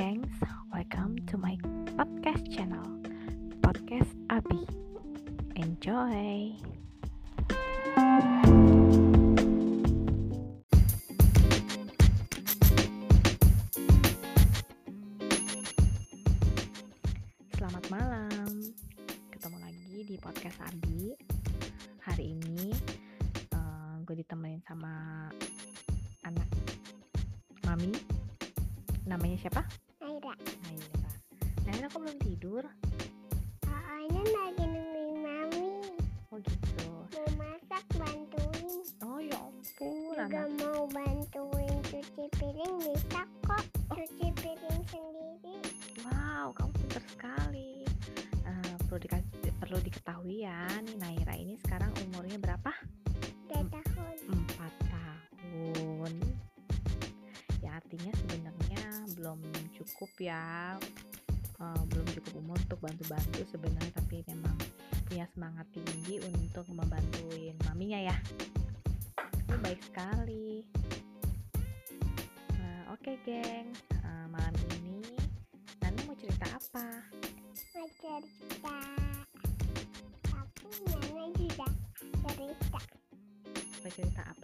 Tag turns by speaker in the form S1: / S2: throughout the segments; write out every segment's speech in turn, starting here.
S1: gengs, welcome to my podcast channel Podcast Abi. Enjoy. Selamat malam. Ketemu lagi di Podcast Abi. Hari ini uh, gue ditemenin sama anak Mami. Namanya siapa?
S2: Naira.
S1: Naira kok belum tidur?
S2: Soalnya lagi nungguin mami.
S1: Oh gitu.
S2: Mau masak bantuin.
S1: Oh ya ampun,
S2: Juga
S1: anak.
S2: mau bantuin cuci piring bisa kok. Cuci piring sendiri.
S1: Wow, kamu pintar sekali. Eh, perlu dikasih, perlu diketahui ya, nih Naira ini sekarang umurnya berapa?
S2: Udah tahun.
S1: empat tahun cukup ya. Eh, belum cukup umur untuk bantu-bantu sebenarnya tapi memang punya semangat tinggi untuk membantuin maminya ya. Ini baik sekali. Nah, oke geng. Eh, malam ini Nana mau cerita apa?
S2: Mau cerita. Tapi Nana juga cerita.
S1: mau cerita apa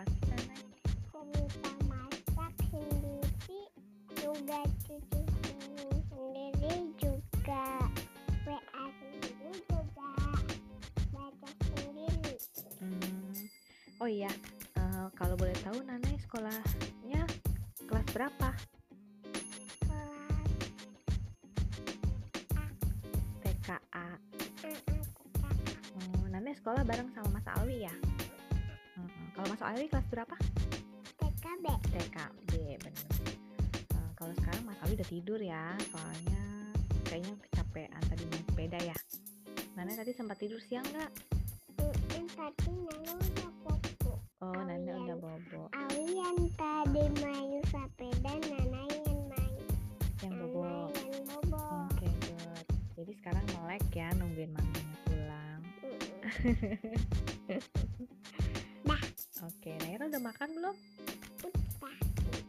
S1: oh iya, eh, kalau boleh tahu Nana sekolahnya kelas berapa? TKA. Oh, sekolah bareng sama Mas Alwi ya? Mm-mm. Kalau Mas Alwi kelas berapa?
S2: TKB.
S1: TKB, bener. Eh, kalau sekarang Mas Alwi udah tidur ya, soalnya kayaknya kecapean tadi main sepeda ya. Nana tadi sempat tidur siang nggak?
S2: Tadi Nana udah
S1: melek ya nungguin maminya pulang.
S2: Mm, Dah.
S1: Oke, Naira udah makan belum?
S2: Udah,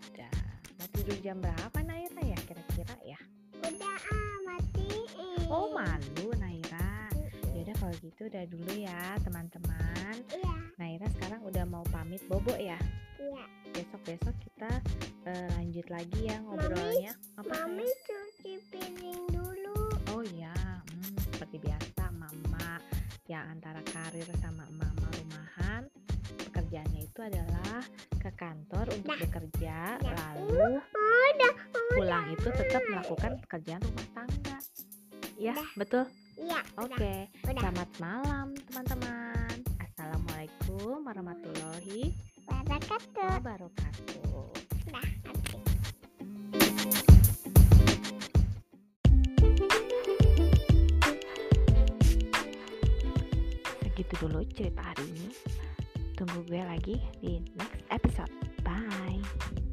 S1: Udah. Mau tidur jam berapa Naira ya kira-kira ya?
S2: udah ah matiin.
S1: Oh malu Naira. Yaudah kalau gitu udah dulu ya teman-teman.
S2: Iya,
S1: Naira sekarang udah mau pamit bobo ya.
S2: iya.
S1: Besok-besok kita eh, lanjut lagi ya ngobrolnya. Apa
S2: Mami cuci piring dulu.
S1: Oh iya, seperti biasa mama yang antara karir sama mama rumahan pekerjaannya itu adalah ke kantor untuk
S2: Dah.
S1: bekerja
S2: Dah.
S1: lalu
S2: Udah,
S1: pulang itu tetap melakukan pekerjaan rumah tangga. Ya, betul.
S2: iya.
S1: Oke.
S2: Udah.
S1: Selamat malam, teman-teman. Assalamualaikum warahmatullahi
S2: Wabarakatuh.
S1: wabarakatuh. Segitu dulu cerita hari ini. Tunggu gue lagi di next episode. Bye.